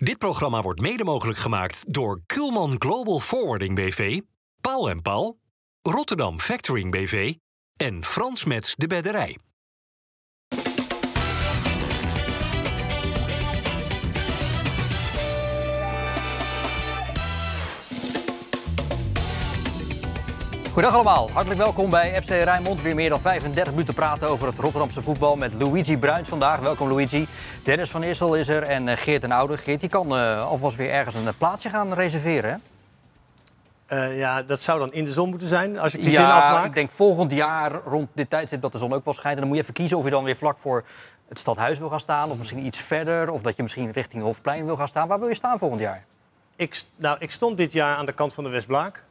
Dit programma wordt mede mogelijk gemaakt door Kulman Global Forwarding BV, Paul en Paul, Rotterdam Factoring BV en Frans Mets de Bedderij. Goedendag allemaal, hartelijk welkom bij FC Rijnmond. Weer meer dan 35 minuten praten over het Rotterdamse voetbal met Luigi Bruins vandaag. Welkom Luigi. Dennis van Issel is er en eh, Geert en Oude. Geert, die kan uh, alvast weer ergens een plaatsje gaan reserveren, hè? Uh, ja, dat zou dan in de zon moeten zijn, als ik die ja, zin afmaak. ik denk volgend jaar rond dit tijdstip dat de zon ook wel schijnt. En dan moet je even kiezen of je dan weer vlak voor het stadhuis wil gaan staan... of misschien iets verder, of dat je misschien richting Hofplein wil gaan staan. Waar wil je staan volgend jaar? Ik, nou, ik stond dit jaar aan de kant van de Westblaak.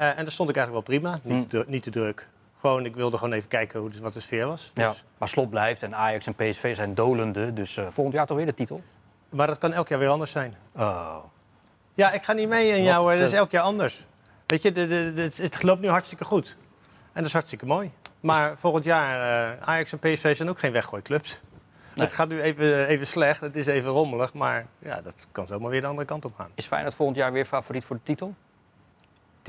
Uh, en daar stond ik eigenlijk wel prima, niet, te, niet te druk. Gewoon, ik wilde gewoon even kijken hoe, wat de sfeer was. Ja, Dus- maar Slot blijft en Ajax en PSV zijn dolende. Dus eh, volgend jaar toch weer de titel? Maar dat kan elk jaar weer anders zijn. Oh. Ja, ik ga niet mee in jou, dat is elk jaar anders. Weet je, de, de, de- het loopt nu hartstikke goed. En dat is hartstikke mooi. Maar volgend jaar, eh, Ajax en PSV zijn ook geen weggooiclubs. Nee. Het gaat nu even, even slecht, het is even rommelig, maar ja, dat kan zomaar weer de andere kant op gaan. Is Feyenoord volgend jaar weer favoriet voor de titel?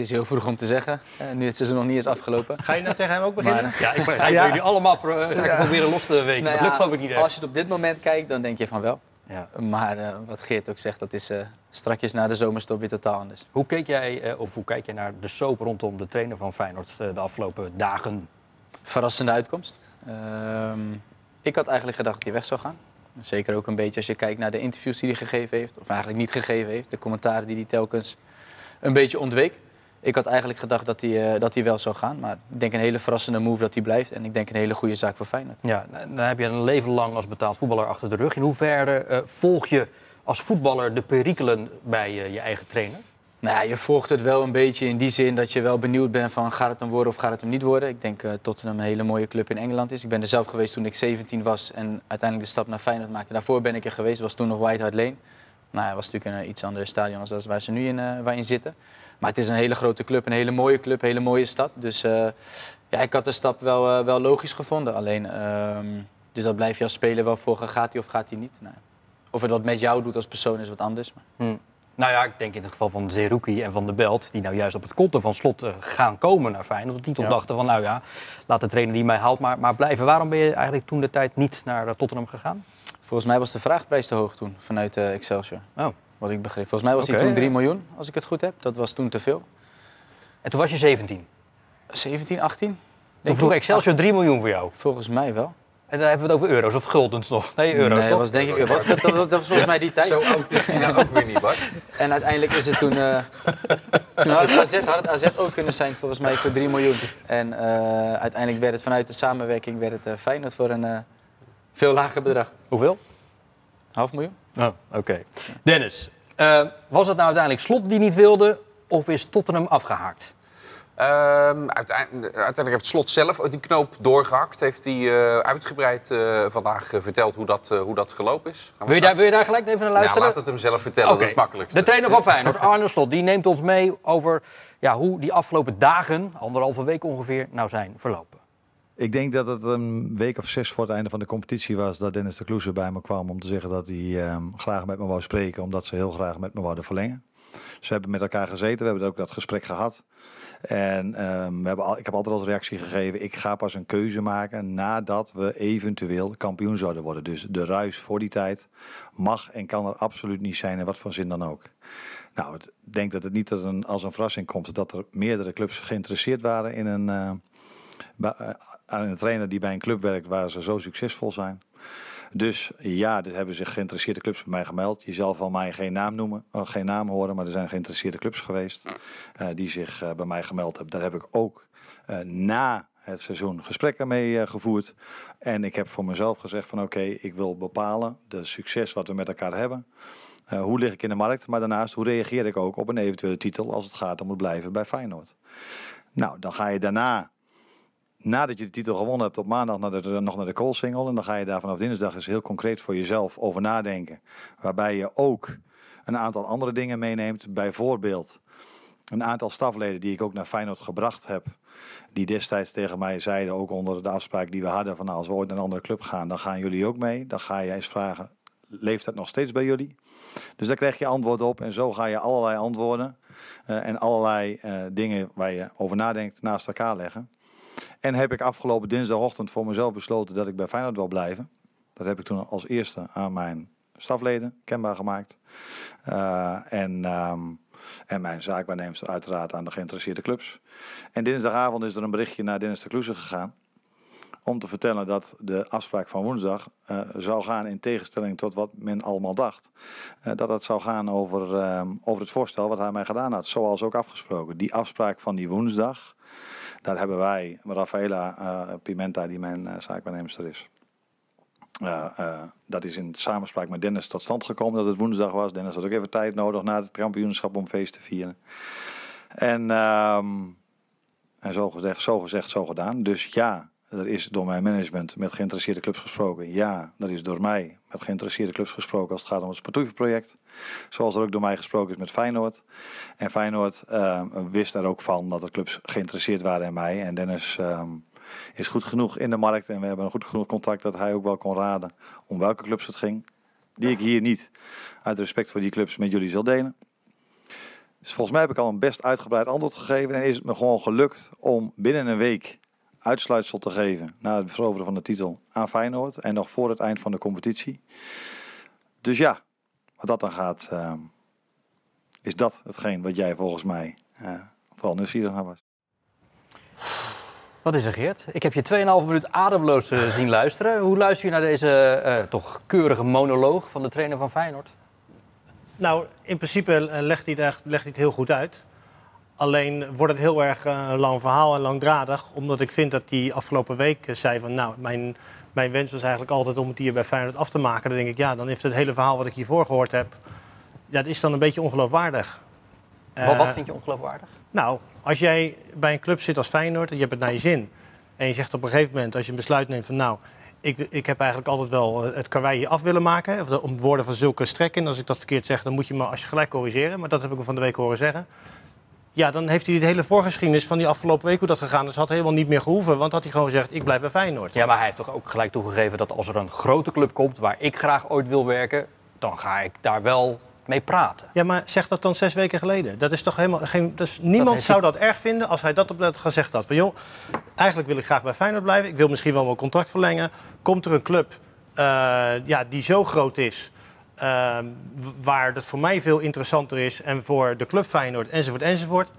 Het is heel vroeg om te zeggen, eh, nu het seizoen nog niet is afgelopen. Ga je nou tegen hem ook beginnen? Maar, Ja, ik ga Ja. jullie allemaal pro zaken proberen los te weken. Nou dat lukt geloof ik niet echt. als je het op dit moment kijkt, dan denk je van wel. Ja. Maar eh, wat Geert ook zegt, dat is eh strakjes na de zomerstop weer totaal anders. Hoe, keek jij, eh, of hoe kijk jij naar de soap rondom de trainer van Feyenoord eh, de afgelopen dagen? Verrassende uitkomst. Ehm, ik had eigenlijk gedacht dat hij weg zou gaan. Zeker ook een beetje als je kijkt naar de interviews die hij gegeven heeft. Of eigenlijk niet gegeven heeft. De commentaren die hij telkens een beetje ontweek. Ik had eigenlijk gedacht dat hij, eh, dat hij wel zou gaan. Maar ik denk een hele verrassende move dat hij blijft. En ik denk een hele goede zaak voor Feyenoord. Ja, dan heb je een leven lang als betaald voetballer achter de rug. In hoeverre eh, volg je als voetballer de perikelen bij eh, je eigen trainer? Nou je volgt het wel een beetje in die zin dat je wel benieuwd bent van gaat het hem worden of gaat het hem niet worden. Ik denk uh, Tottenham een hele mooie club in Engeland is. Ik ben er zelf geweest toen ik 17 was en uiteindelijk de stap naar Feyenoord maakte. Daarvoor ben ik er geweest, was toen nog White Hart Lane. Nou, het was natuurlijk een uh, iets ander stadion als dat waar ze nu in, uh, waarin zitten. Maar het is een hele grote club, een hele mooie club, een hele mooie stad. Dus uh, ja, ik had de stap wel, uh, wel logisch gevonden. Alleen, uh, dus dat blijf je als speler wel volgen. Gaat hij of gaat hij niet? Nou, of het wat met jou doet als persoon is wat anders. Maar... Hmm. Nou ja, ik denk in het geval van Zerouki en van de Belt, die nou juist op het konto van slot gaan komen naar Feyenoord. Die toch ja. dachten van, nou ja, laat de trainer die mij haalt maar, maar blijven. Waarom ben je eigenlijk toen de tijd niet naar Tottenham gegaan? Volgens mij was de vraagprijs te hoog toen, vanuit uh, Excelsior. Oh. Wat ik begreep. Volgens mij was okay. hij toen 3 miljoen, als ik het goed heb. Dat was toen te veel. En toen was je 17? 17, 18. Toen vroeg Excelsior 3 miljoen voor jou? Volgens mij wel. En dan hebben we het over euro's of guldens nog? Nee, euro's nee, toch? dat was denk ik... Dat, dat, dat, dat was volgens mij die tijd. Zo oud is die nou ook weer niet, Bart. En uiteindelijk is het toen... Uh, toen had het, AZ, had het AZ ook kunnen zijn, volgens mij, voor 3 miljoen. En uh, uiteindelijk werd het vanuit de samenwerking werd het, uh, Feyenoord voor een uh, veel lager bedrag. Hoeveel? Half miljoen. Oh, oké. Okay. Dennis, uh, was het nou uiteindelijk Slot die niet wilde of is Tottenham afgehaakt? Um, uiteindelijk, uiteindelijk heeft Slot zelf die knoop doorgehakt. Heeft hij uh, uitgebreid uh, vandaag uh, verteld hoe dat, hoe dat gelopen is. Wil je, daar, wil je, daar, gelijk even naar luisteren? Ja, laat het hem zelf vertellen, okay. dat is makkelijk. De trainer van Feyenoord, Arne Slot, die neemt ons mee over ja, hoe die afgelopen dagen, anderhalve week ongeveer, nou zijn verlopen. Ik denk dat het een week of zes voor het einde van de competitie was dat Dennis de Kloeze bij me kwam om te zeggen dat hij um, graag met me wou spreken, omdat ze heel graag met me wouden verlengen. Ze hebben met elkaar gezeten, we hebben ook dat gesprek gehad. En um, we hebben al, ik heb altijd als reactie gegeven, ik ga pas een keuze maken nadat we eventueel kampioen zouden worden. Dus de ruis voor die tijd mag en kan er absoluut niet zijn in wat voor zin dan ook. Nou, ik denk dat het niet als een, als een verrassing komt dat er meerdere clubs geïnteresseerd waren in een, uh, aan een trainer die bij een club werkt waar ze zo succesvol zijn. Dus ja, er hebben zich geïnteresseerde clubs bij mij gemeld. Je zal van mij geen naam noemen, oh, geen naam horen, maar er zijn geïnteresseerde clubs geweest uh, die zich uh, bij mij gemeld hebben. Daar heb ik ook na het seizoen gesprekken mee gevoerd. En ik heb voor mezelf gezegd van oké, ik wil bepalen de succes wat we met elkaar hebben. hoe lig ik in de markt, maar daarnaast hoe reageer ik ook op een eventuele titel als het gaat om het blijven bij Feyenoord. Nou, dan ga je daarna nadat je de titel gewonnen hebt op maandag naar de, nog naar de call single. En dan ga je daar vanaf dinsdag eens heel concreet voor jezelf over nadenken. Waarbij je ook een aantal andere dingen meeneemt. Bijvoorbeeld een aantal stafleden die ik ook naar Feyenoord gebracht heb. Die destijds tegen mij zeiden, ook onder de afspraak die we hadden, van nou, als we ooit naar een andere club gaan, dan gaan jullie ook mee. Dan ga je eens vragen, leeft dat nog steeds bij jullie? Dus daar krijg je antwoord op en zo ga je allerlei antwoorden eh, en allerlei eh, dingen waar je over nadenkt naast elkaar leggen. En heb ik afgelopen dinsdagochtend voor mezelf besloten dat ik bij Feyenoord wil blijven. Dat heb ik toen als eerste aan mijn stafleden kenbaar gemaakt. Uh, en, um, en mijn zaakwaarnemster uiteraard aan de geïnteresseerde clubs. En dinsdagavond is er een berichtje naar Dennis de Kloeze gegaan. Om te vertellen dat de afspraak van woensdag uh, zou gaan in tegenstelling tot wat men allemaal dacht. Uh, dat het zou gaan over, um, over het voorstel wat hij mij gedaan had. Zoals ook afgesproken. Die afspraak van die woensdag. Daar hebben wij, Rafaela uh, Pimenta, die mijn uh, zaakwaarnemster is. Uh, uh, dat is in samenspraak met Dennis tot stand gekomen dat het woensdag was. Dennis had ook even tijd nodig na het kampioenschap om feest te vieren. En, um, en zo, gezegd, zo gezegd, zo gedaan. Dus ja, er is door mijn management met geïnteresseerde clubs gesproken. Ja, er is door mij met geïnteresseerde clubs gesproken als het gaat om het Sportoeven-project. Zoals er ook door mij gesproken is met Feyenoord. En Feyenoord uh, wist er ook van dat er clubs geïnteresseerd waren in mij. En Dennis um, is goed genoeg in de markt. En we hebben een goed genoeg contact dat hij ook wel kon raden om welke clubs het ging. Die ik hier niet uit respect voor die clubs met jullie zal delen. Dus volgens mij heb ik al een best uitgebreid antwoord gegeven. En is het me gewoon gelukt om binnen een week uitsluitsel te geven na het veroveren van de titel aan Feyenoord. En nog voor het eind van de competitie. Dus ja, wat dat dan gaat, uh, is dat hetgeen wat jij volgens mij uh, vooral nieuwsgierig naar was. Wat is er, Geert? Ik heb je 2,5 minuut ademloos uh, zien luisteren. Hoe luister je naar deze uh, toch keurige monoloog van de trainer van Feyenoord? Nou, in principe legt hij, het, echt, legt hij het heel goed uit. Alleen wordt het heel erg uh, lang verhaal en langdradig. Omdat ik vind dat hij afgelopen week zei van... nou, mijn, mijn wens was eigenlijk altijd om het hier bij Feyenoord af te maken. Dan denk ik, ja, dan heeft het hele verhaal wat ik hiervoor gehoord heb... Ja, dat is dan een beetje ongeloofwaardig. Wat, wat vind je ongeloofwaardig? Nou, als jij bij een club zit als Feyenoord en je hebt het naar je zin... en je zegt op een gegeven moment, als je een besluit neemt van... nou, ik, ik heb eigenlijk altijd wel het karwei hier af willen maken... Of om woorden van zulke strekken. En als ik dat verkeerd zeg, dan moet je me als je gelijk corrigeren. Maar dat heb ik hem van de week horen zeggen. Ja, dan heeft hij de hele voorgeschiedenis van die afgelopen week hoe dat gegaan is... had helemaal niet meer gehoeven, want had hij gewoon gezegd... ik blijf bij Feyenoord. Ja, maar hij heeft toch ook gelijk toegegeven dat als er een grote club komt... waar ik graag ooit wil werken, dan ga ik daar wel mee praten. Ja, maar zeg dat dan zes weken geleden. Dat is toch helemaal geen. Dus niemand dat zou dat erg vinden als hij dat op dat gezegd had. Van joh, eigenlijk wil ik graag bij Feyenoord blijven. Ik wil misschien wel mijn contract verlengen. Komt er een club uh, ja, die zo groot is. Uh, waar dat voor mij veel interessanter is. En voor de club Feyenoord enzovoort enzovoort.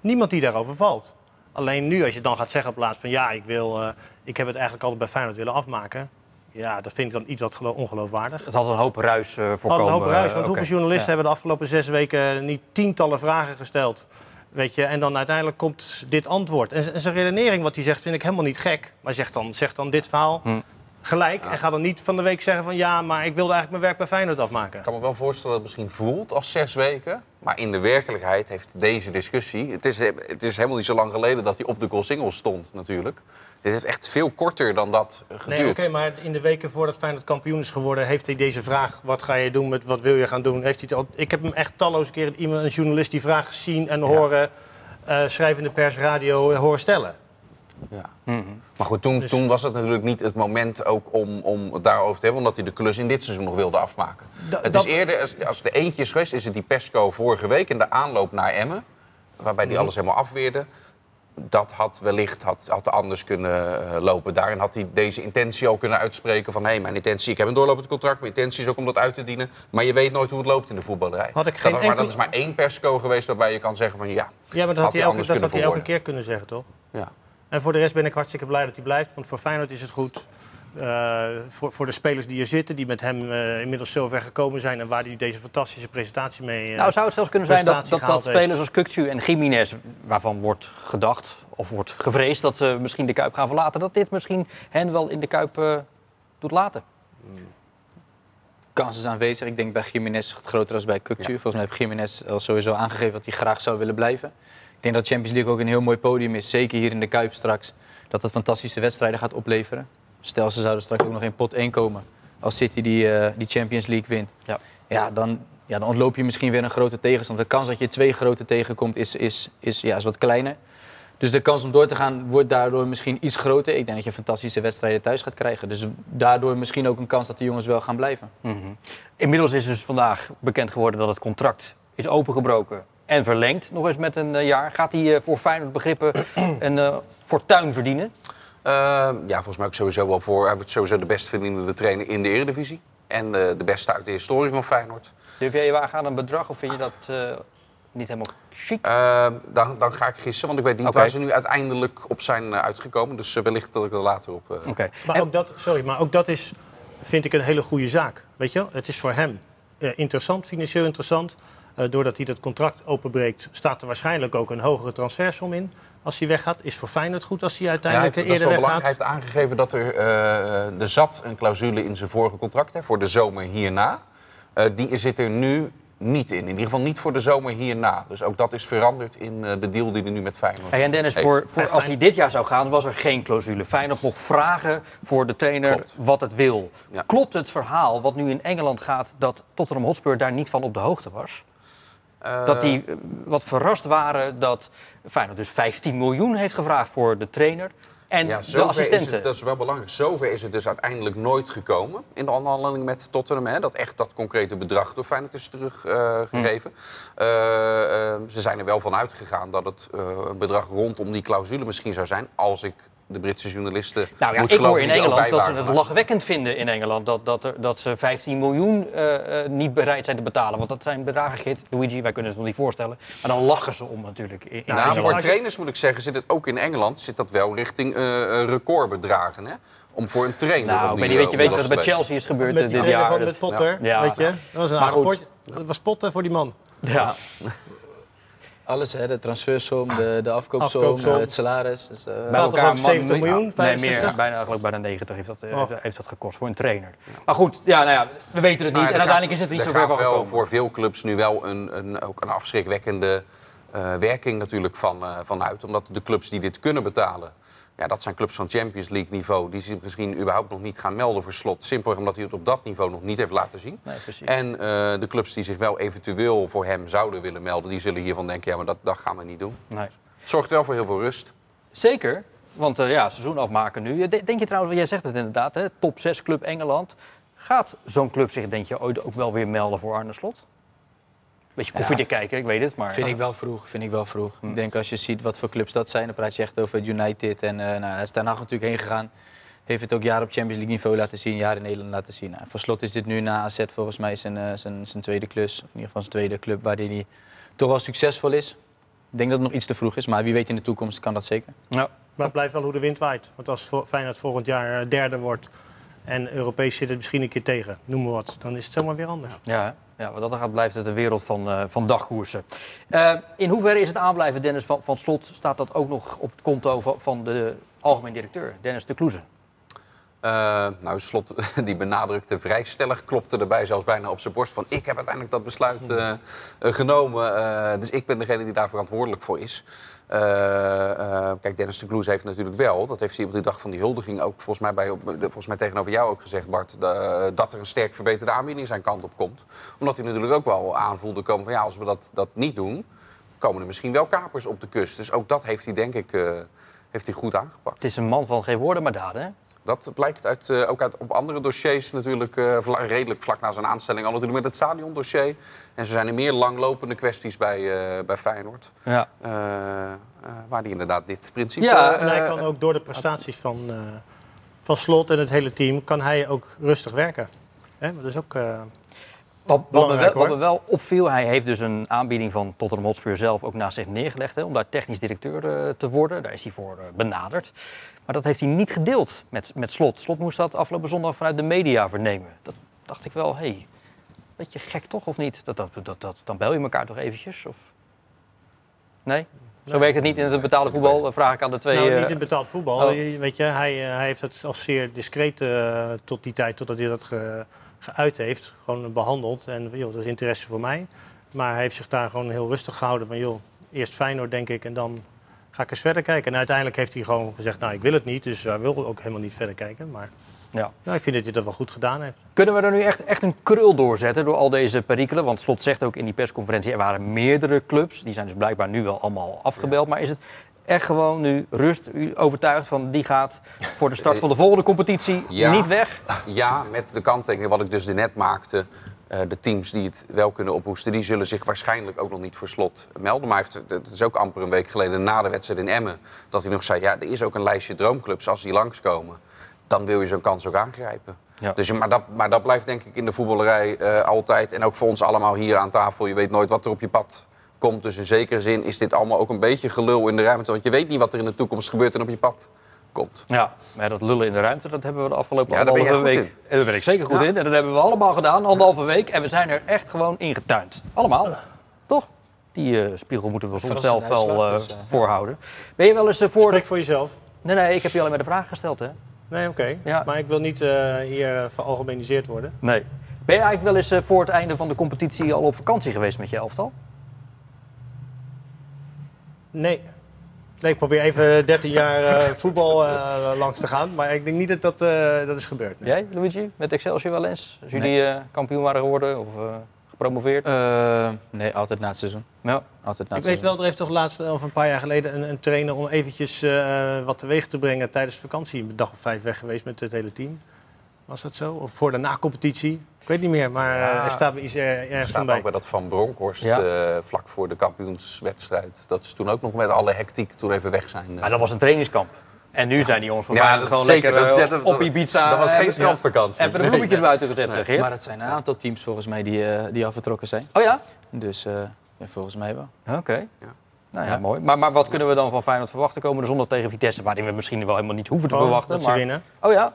Niemand die daarover valt. Alleen nu als je dan gaat zeggen op plaats van ja, ik, wil, uh, ik heb het eigenlijk altijd bij Feyenoord willen afmaken. Ja, dat vind ik dan iets wat ongeloofwaardig. Het had een hoop ruis uh, voorkomen. Het had een hoop ruis, want uh, hoeveel journalisten ja. hebben de afgelopen zes weken niet tientallen vragen gesteld? Weet je, en dan uiteindelijk komt dit antwoord. En, en zijn redenering, wat hij zegt, vind ik helemaal niet gek. Maar zeg dan, zeg dan dit verhaal hm. Gelijk. Ja. En ga dan niet van de week zeggen van ja, maar ik wilde eigenlijk mijn werk bij Feyenoord afmaken. Ik kan me wel voorstellen dat het misschien voelt als zes weken. Maar in de werkelijkheid heeft deze discussie... Het is, het is helemaal niet zo lang geleden dat hij op de goal single stond natuurlijk. Dit heeft echt veel korter dan dat geduurd. Nee, oké, okay, maar in de weken voordat Feyenoord kampioen is geworden... heeft hij deze vraag, wat ga je doen met wat wil je gaan doen... Heeft hij al, ik heb hem echt talloze keren iemand, een journalist die vraag zien en ja. horen... Uh, schrijvende pers, radio horen stellen. Ja. Mm -hmm. Maar goed, toen, dus... toen was het natuurlijk niet het moment ook om, om het daarover te hebben... omdat hij de klus in dit seizoen nog wilde afmaken. Da, het dat... is eerder, als, als er eentje is geweest, is het die Pesco vorige week... in de aanloop naar Emmen, waarbij hij mm. alles helemaal afweerde dat had wellicht had, had anders kunnen uh, lopen. Daarin had hij deze intentie ook kunnen uitspreken van... hé, hey, mijn intentie, ik heb een doorlopend contract... mijn intentie is ook om dat uit te dienen. Maar je weet nooit hoe het loopt in de voetballerij. Had ik geen dat, enkel... Maar dat is maar één persco geweest waarbij je kan zeggen van... ja, ja maar dat had hij, elke, dat had hij elke keer kunnen zeggen, toch? Ja. En voor de rest ben ik hartstikke blij dat hij blijft. Want voor Feyenoord is het goed. Uh, voor, voor de spelers die hier zitten, die met hem uh, inmiddels zo ver gekomen zijn... en waar hij deze fantastische presentatie mee uh, Nou, zou het zelfs kunnen zijn dat, dat, dat spelers als Kukcu en Jiménez... waarvan wordt gedacht of wordt gevreesd dat ze misschien de Kuip gaan verlaten... dat dit misschien hen wel in de Kuip uh, doet laten? Kans is aanwezig. Ik denk bij Jiménez het groter als bij Kukcu. Ja. Volgens mij heeft Jiménez al sowieso aangegeven dat hij graag zou willen blijven. Ik denk dat Champions League ook een heel mooi podium is. Zeker hier in de Kuip straks. Dat het fantastische wedstrijden gaat opleveren. Stel, ze zouden straks ook nog in pot 1 komen. Als City die, uh, die Champions League wint. Ja. Ja, dan, ja, dan ontloop je misschien weer een grote tegenstander. De kans dat je twee grote tegenkomt is, is, is, ja, is wat kleiner. Dus de kans om door te gaan wordt daardoor misschien iets groter. Ik denk dat je fantastische wedstrijden thuis gaat krijgen. Dus daardoor misschien ook een kans dat de jongens wel gaan blijven. Mhm. Inmiddels is dus vandaag bekend geworden dat het contract is opengebroken en verlengd. Nog eens met een eh, jaar. Gaat hij uh, voor Feyenoord begrippen een uh, fortuin verdienen? ja, volgens mij ook sowieso wel voor. Hij wordt sowieso de best verdienende trainer in de Eredivisie. En de beste uit de historie van Feyenoord. Durf jij je wagen aan een bedrag of vind je dat niet helemaal chic? dan, dan, ga ik gissen, want ik weet niet okay. waar ze nu uiteindelijk op zijn uitgekomen. Dus wellicht dat ik er later op... Oké. Maar, ook dat, sorry, maar ook dat is, vind ik een hele goede zaak. Weet je, het is voor hem interessant, financieel interessant. Uh, doordat hij dat contract openbreekt, staat er waarschijnlijk ook een hogere transfersom in. Als hij weggaat, is voor Feyenoord goed als hij uiteindelijk ja, hij heeft, eerder weggaat. Hij heeft aangegeven dat er, uh, er zat een clausule in zijn vorige contract hè, voor de zomer hierna. Uh, die zit er nu niet in. In ieder geval niet voor de zomer hierna. Dus ook dat is veranderd in de deal die er nu met Feyenoord hey, En Dennis, voor, voor als hij dit jaar zou gaan, was er geen clausule. Feyenoord mocht vragen voor de trainer Klopt. wat het wil. Ja. Klopt het verhaal wat nu in Engeland gaat dat Tottenham Hotspur daar niet van op de hoogte was? Dat die eh, wat verrast waren dat Feyenoord dus 15 miljoen heeft gevraagd voor de trainer en ja, de assistenten. Het, dat is wel belangrijk. Zover is het dus uiteindelijk nooit gekomen in de onderhandeling met Tottenham. Hè, dat echt dat concrete bedrag door Feyenoord is teruggegeven. Uh, uh, ze zijn er wel van uitgegaan dat het een bedrag rondom die clausule misschien zou zijn. Als ik de Britse journalisten. Nou ja, ik hoor in Engeland dat ze het lachwekkend vinden in Engeland dat, dat, er, dat ze 15 miljoen uh, uh, niet bereid zijn te betalen. Want dat zijn bedragen, Git, Luigi, wij kunnen het nog niet voorstellen. Maar dan lachen ze om natuurlijk. In, in nou, voor trainers moet ik zeggen, zit het ook in Engeland zit dat wel richting uh, recordbedragen. Hè? Om voor een trainer. Nou, ik weet niet, weet je, weet wat er bij Chelsea is gebeurd met dit jaar. Van, met Potter, ja. weet je? Dat was een rapport. Dat was Potter voor die man. Ja. Alles, hè, de transfersom, de, de afkoopsom, afkoopsom. het salaris. Dus, uh, bij elkaar 70 miljoen, 65? Nee, meer, bijna, eigenlijk bijna 90 heeft dat, oh. heeft dat gekost voor een trainer. Maar goed, ja, nou ja, we weten het niet. en uiteindelijk is het niet zo ver van wel voor veel clubs nu wel een, een, ook een afschrikwekkende uh, werking natuurlijk van, uh, vanuit. Omdat de clubs die dit kunnen betalen ja, dat zijn clubs van Champions League niveau die zich misschien überhaupt nog niet gaan melden voor slot. Simpelweg omdat hij het op dat niveau nog niet heeft laten zien. Nee, en uh, de clubs die zich wel eventueel voor hem zouden willen melden, die zullen hiervan denken, ja, maar dat, dat gaan we niet doen. Nee. Het zorgt wel voor heel veel rust. Zeker, want uh, ja, seizoen afmaken nu. Denk je trouwens, jij zegt het inderdaad, hè, top 6 club Engeland. Gaat zo'n club zich, denk je, ooit ook wel weer melden voor Arne Slot? Beetje koffiedik ja, kijken, ik weet het. Maar... Vind ik wel vroeg, vind ik wel vroeg. Hm. Ik denk als je ziet wat voor clubs dat zijn, dan praat je echt over United. En uh, nou, hij is daarna natuurlijk heen gegaan. Heeft het ook jaar op Champions League niveau laten zien, jaar in Nederland laten zien. Nou, voor slot is dit nu na AZ volgens mij zijn, uh, zijn, zijn tweede klus. Of in ieder geval zijn tweede club waarin hij toch wel succesvol is. Ik denk dat het nog iets te vroeg is, maar wie weet in de toekomst kan dat zeker. Ja. Maar het blijft wel hoe de wind waait. Want als Feyenoord volgend jaar eh, derde wordt en Europees zit het misschien een keer tegen, noem maar wat, dan is het zomaar weer anders. Ja, ja, wat dat gaat blijft het een wereld van, uh, van dagkoersen. Uh, in hoeverre is het aanblijven, Dennis, van, van slot? Staat dat ook nog op het konto van, de algemeen directeur, Dennis de Kloeze? Uh, nou, Slot die benadrukte vrij stellig, klopte erbij zelfs bijna op zijn borst van... ik heb uiteindelijk dat besluit genomen, dus ik ben degene die daar verantwoordelijk voor is. Kijk, Dennis de Kloes heeft natuurlijk wel, dat heeft hij op de dag van die huldiging ook volgens mij, bij, volgens mij tegenover jou ook gezegd, Bart... dat er een sterk verbeterde aanbieding zijn kant op komt. Omdat hij natuurlijk ook wel aanvoelde komen van ja, als we dat, dat niet doen... komen er misschien wel kapers op de kust. Dus ook dat heeft hij denk ik heeft hij goed aangepakt. Het is een man van geen woorden maar daden? Dat blijkt uit, uh, ook uit, op andere dossiers natuurlijk uh, redelijk vlak na zijn aanstelling al natuurlijk met het stadiondossier. En zo zijn er meer langlopende kwesties bij, uh, bij Feyenoord. Ja. waar die inderdaad dit principe... Ja, en hij kan ook door de prestaties van, van Slot en het hele team... kan hij ook rustig werken. Hè? Dat is ook... Wat, wat, me wel, wat, me wel, opviel, hij heeft dus een aanbieding van Tottenham Hotspur zelf ook naast zich neergelegd hè, om daar technisch directeur uh, te worden. Daar is hij voor uh, benaderd. Maar dat heeft hij niet gedeeld met, met Slot. Slot moest dat afgelopen zondag vanuit de media vernemen. Dat dacht ik wel, hé, hey, beetje gek toch of niet? Dat, dat, dat, dat, dan bel je elkaar toch eventjes? Of... Nee? Zo werkt het niet in het betaalde voetbal, dat vraag ik aan de twee... Nou, niet in het betaalde voetbal. Oh. Weet je, hij, hij heeft het als zeer discreet uh, tot die tijd, totdat hij dat... Ge, geuit heeft, gewoon behandeld. En joh, dat is interesse voor mij. Maar hij heeft zich daar gewoon heel rustig gehouden van joh, eerst Feyenoord denk ik en dan ga ik eens verder kijken. En uiteindelijk heeft hij gewoon gezegd, nou ik wil het niet, dus hij wil ook helemaal niet verder kijken. Maar ja. ja ik vind dat hij dat wel goed gedaan heeft. Kunnen we er nu echt, echt een krul doorzetten door al deze perikelen? Want Slot zegt ook in die persconferentie, er waren meerdere clubs. Die zijn dus blijkbaar nu wel allemaal afgebeld. Maar is het, echt gewoon nu rust u overtuigd van die gaat voor de start van de volgende competitie Ja. niet weg? Ja, met de kanttekening wat ik dus net maakte. Eh, de teams die het wel kunnen ophoesten, die zullen zich waarschijnlijk ook nog niet voor slot melden. Maar hij heeft, het is ook amper een week geleden na de wedstrijd in Emmen... dat hij nog zei, ja, er is ook een lijstje droomclubs. Als die langskomen, dan wil je zo'n kans ook aangrijpen. Ja. Dus, maar, dat, maar dat blijft denk ik in de voetballerij eh, altijd. En ook voor ons allemaal hier aan tafel. Je weet nooit wat er op je pad komt. Dus in zekere zin is dit allemaal ook een beetje gelul in de ruimte. Want je weet niet wat er in de toekomst gebeurt en op je pad komt. Ja, maar dat lullen in de ruimte, dat hebben we de afgelopen Ja, anderhalve week. En daar ben ik zeker goed Ja. in. En dat hebben we allemaal gedaan, anderhalve week. En we zijn er echt gewoon ingetuind. Allemaal. Toch? Die eh, spiegel moeten we ons Verrassende zelf wel eh, dus, eh, voorhouden. Ben je wel eens eh, voor... Spreek voor jezelf. Nee, nee, ik heb je alleen maar de vraag gesteld, hè? Nee, oké. Ja. Maar ik wil niet eh, hier veralgemeniseerd worden. Nee. Ben je eigenlijk wel eens eh, voor het einde van de competitie al op vakantie geweest met je elftal? Nee. Nee, ik probeer even 13 jaar eh, voetbal eh, langs te gaan. Maar ik denk niet dat dat, eh, dat is gebeurd. nee. Jij, Luigi? Met Excelsior wel eens? Als jullie eh, kampioen waren geworden of eh, gepromoveerd? Eh, nee, altijd na het seizoen. ja. Altijd na Ik het weet wel, er heeft toch laatst of een paar jaar geleden een, een trainer om eventjes eh, wat teweeg te brengen tijdens vakantie. Een dag of vijf weg geweest met het hele team. Was dat zo? Of voor de na-competitie? Ik weet niet meer, maar eh, Ja. er staat me iets er, Er ergens van staat bij. ook bij dat Van Bronckhorst Ja. eh, vlak voor de kampioenswedstrijd. Dat ze toen ook nog met alle hectiek toen even weg zijn. eh. Maar dat was een trainingskamp. En nu zijn die jongens van Ja, dat gewoon zeker. lekker Dat eh, zetten we- op Ibiza. dat was eh, geen strandvakantie. Even de bloemetjes buiten gezet, Nee. Geert. Maar het zijn een aantal teams volgens mij die, eh, die al vertrokken zijn. Oh ja? Dus eh, ja, volgens mij wel. Oké. Ja. Nou ja, Ja. mooi. Maar, maar wat kunnen we dan van Feyenoord verwachten komende zondag tegen Vitesse? Waarin we misschien wel helemaal niet hoeven te Gewoon verwachten. dat ze winnen. Oh ja?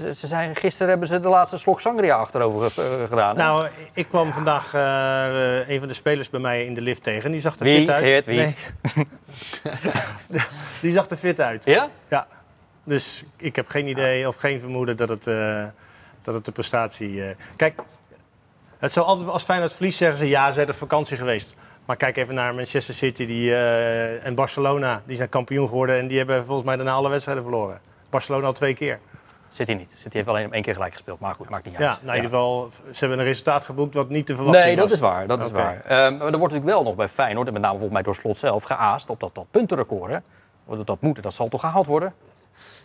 Ze, ze zijn, gisteren hebben ze de laatste slok sangria achterover eh, gedaan. hè? Nou, ik kwam vandaag eh, een van de spelers bij mij in de lift tegen. Die zag er Wie? fit uit. Geert, wie? Nee. die zag er fit uit. Ja? Ja. Dus ik heb geen idee of geen vermoeden dat het, eh, dat het de prestatie... eh, Kijk, het zou altijd, als Feyenoord verliest zeggen ze... ja, ze zijn op vakantie geweest. Maar kijk even naar Manchester City die, eh, en Barcelona. Die zijn kampioen geworden en die hebben volgens mij daarna alle wedstrijden verloren. Barcelona al twee keer. Zit hij niet. Zit hij heeft alleen één keer gelijk gespeeld. Maar goed, maakt niet uit. Ja, nou, in ieder geval, ze hebben een resultaat geboekt wat niet te verwachten Nee, was. dat is waar. Dat is waar. Ehm, maar er wordt natuurlijk wel nog bij Feyenoord, en met name volgens mij door Slot zelf, geaast op dat, dat puntenrecord. Hè? Dat moet, dat zal toch gehaald worden?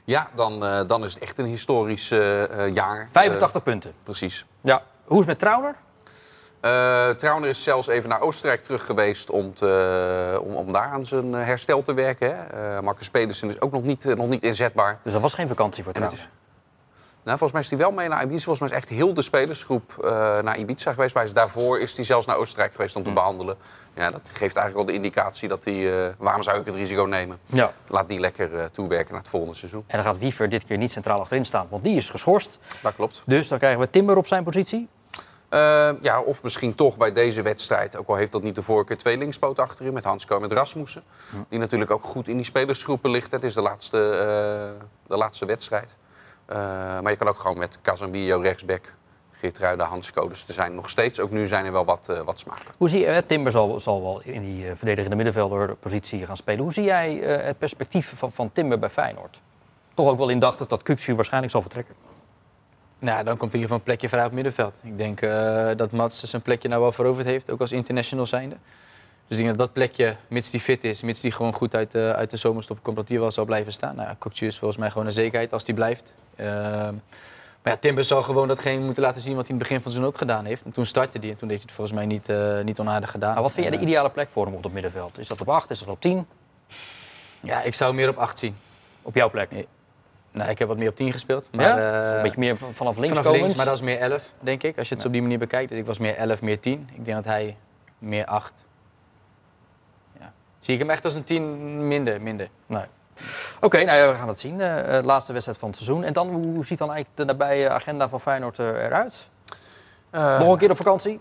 Ja, dan, eh, dan is het echt een historisch eh, eh, jaar. 85 punten. Precies. Ja. Hoe is het met Trauner? Eh Trauner is zelfs even naar Oostenrijk terug geweest om, te, om, om daar aan zijn herstel te werken. Hè. Eh, Marcus Pedersen is ook nog niet, nog niet inzetbaar. Dus dat was geen vakantie voor het Trauner. Nou, volgens mij is hij wel mee naar Ibiza. Volgens mij is echt heel de spelersgroep eh, naar Ibiza geweest. Maar daarvoor is hij zelfs naar Oostenrijk geweest om te behandelen. Ja, dat geeft eigenlijk wel de indicatie dat hij... eh, waarom zou ik het risico nemen? Ja. Laat die lekker eh, toewerken naar het volgende seizoen. En dan gaat Wiever dit keer niet centraal achterin staan, want die is geschorst. Dat klopt. Dus dan krijgen we Timber op zijn positie. Ja, of misschien toch bij deze wedstrijd, ook al heeft dat niet de voorkeur, twee linkspoten achterin met Hansko en met Rasmussen. Die natuurlijk ook goed in die spelersgroepen ligt. Het is de laatste, de laatste wedstrijd. Eh, maar je kan ook gewoon met Casemiro rechtsback, Geertruida, Hansko. Dus er zijn nog steeds, ook nu zijn er wel wat, eh, wat smaken. Hoe zie je, eh, Timber zal, zal wel in die eh, verdedigende middenvelder positie gaan spelen. Hoe zie jij eh, het perspectief van, van Timber bij Feyenoord? Toch ook wel indachtig dat Kuksu waarschijnlijk zal vertrekken. Nou, dan komt in ieder geval een plekje vrij op het middenveld. Ik denk eh, dat Mats zijn plekje nou wel veroverd heeft, ook als international zijnde. Dus ik denk dat dat plekje, mits die fit is, mits die gewoon goed uit, de uit de zomerstop komt, dat die wel zal blijven staan. Nou, ja, Kokcu is volgens mij gewoon een zekerheid als die blijft. Ehm, maar ja, Timber zal gewoon datgene moeten laten zien wat hij in het begin van het seizoen ook gedaan heeft. En toen startte hij en toen heeft hij het volgens mij niet, eh, niet onaardig gedaan. Maar wat vind jij de eh, ideale plek voor hem op het middenveld? Is dat op 8, is dat op 10? Ja, ik zou meer op 8 zien. Op jouw plek? Ja, Nou, ik heb wat meer op 10 gespeeld. Maar, ja? eh, een beetje meer van- vanaf links Vanaf links, maar dat is meer 11, denk ik. Als je het op die manier bekijkt. Dus ik was meer 11, meer 10. Ik denk dat hij meer 8. Ja. Zie ik hem echt als een 10 minder. minder. Nee. Oké, nou ja, we gaan het zien. Eh, laatste wedstrijd van het seizoen. En dan, hoe ziet dan eigenlijk de nabije agenda van Feyenoord eh, eruit? Eh, Nog een keer op vakantie?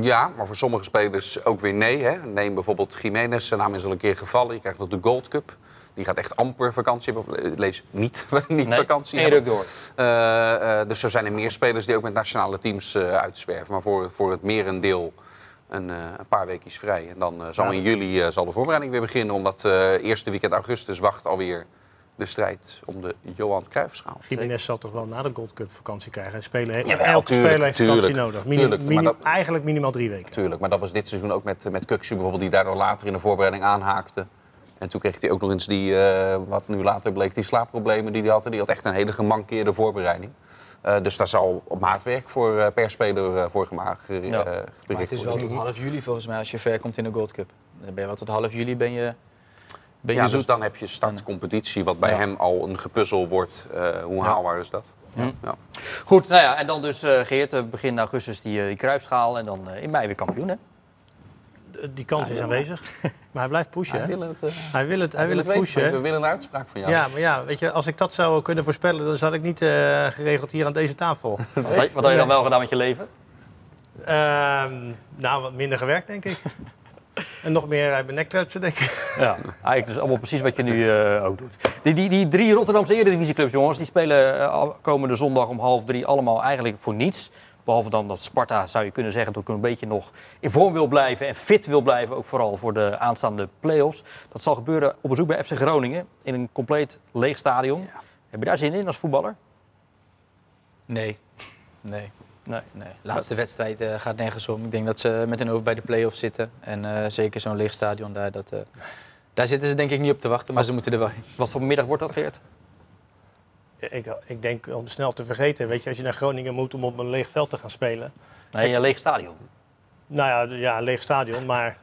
Ja, maar voor sommige spelers ook weer nee. Hè. Neem bijvoorbeeld Jiménez, zijn naam is al een keer gevallen. Je krijgt nog de Gold Cup. Die gaat echt amper vakantie hebben. Of, Lees niet, niet Nee, vakantie hebben. door. Dus zo zijn er meer spelers die ook met nationale teams eh, uitzwerven. Maar voor, voor het merendeel een, eh, een paar weekjes vrij. En dan eh, zal in juli eh, zal de voorbereiding weer beginnen. Omdat eerste weekend augustus wacht alweer de strijd om de Johan Cruijffschaal. Jiménez zal toch wel na de Gold Cup vakantie krijgen. En spelen, heeft- elke tuurlijk, speler heeft vakantie nodig. Minim- tuurlijk, maar minim- dat- Eigenlijk minimaal drie weken. Tuurlijk, maar dat was dit seizoen ook met, met Kuksu bijvoorbeeld, die daardoor later in de voorbereiding aanhaakte. En toen kreeg hij ook nog eens die, wat nu later bleek, die slaapproblemen die hij had. Die had echt een hele gemankeerde voorbereiding. Dus daar zal op maatwerk voor, per speler voor gemaakt ja. Maar het is wel tot half juli volgens mij als je ver komt in de Gold Cup. Dan ben je wel tot half juli ben je ben ja, dus dan heb je startcompetitie, wat bij hem al een gepuzzel wordt. Uh, hoe haalbaar is dat? Ja. ja. Goed, nou ja, en dan dus uh, Geert, begin augustus die, die kruifschaal en dan uh, in mei weer kampioen, hè? Die kans is aanwezig, maar hij blijft pushen. Hij wil het, hij wil het, hij wil het, het pushen. We willen een uitspraak van jou. Ja, maar ja, weet je, als ik dat zou kunnen voorspellen, dan zat ik niet geregeld hier aan deze tafel. wat, wat had je dan wel gedaan met je leven? Ehm, nou, wat minder gewerkt, denk ik. En nog meer uit mijn nek kletsen, denk ik. Ja, eigenlijk dus allemaal precies wat je nu uh, ook doet. Die, die, die drie Rotterdamse Eredivisieclubs, jongens, die spelen uh, komende zondag om half drie allemaal eigenlijk voor niets. Behalve dan dat Sparta, zou je kunnen zeggen, dat ook een beetje nog in vorm wil blijven en fit wil blijven. Ook vooral voor de aanstaande play-offs. Dat zal gebeuren op bezoek bij FC Groningen in een compleet leeg stadion. Ja. Heb je daar zin in als voetballer? Nee. Nee. Nee, nee. laatste wedstrijd uh, gaat nergens om. Ik denk dat ze met hun hoofd bij de play-offs zitten. En uh, zeker zo'n leeg stadion daar, dat, uh, daar zitten ze denk ik niet op te wachten, maar wat, ze moeten er wel heen. Wat voor middag wordt dat, Geert? Ik, ik denk om snel te vergeten, weet je, als je naar Groningen moet om op een leeg veld te gaan spelen. Nee, een leeg stadion. Nou ja, ja een leeg stadion, maar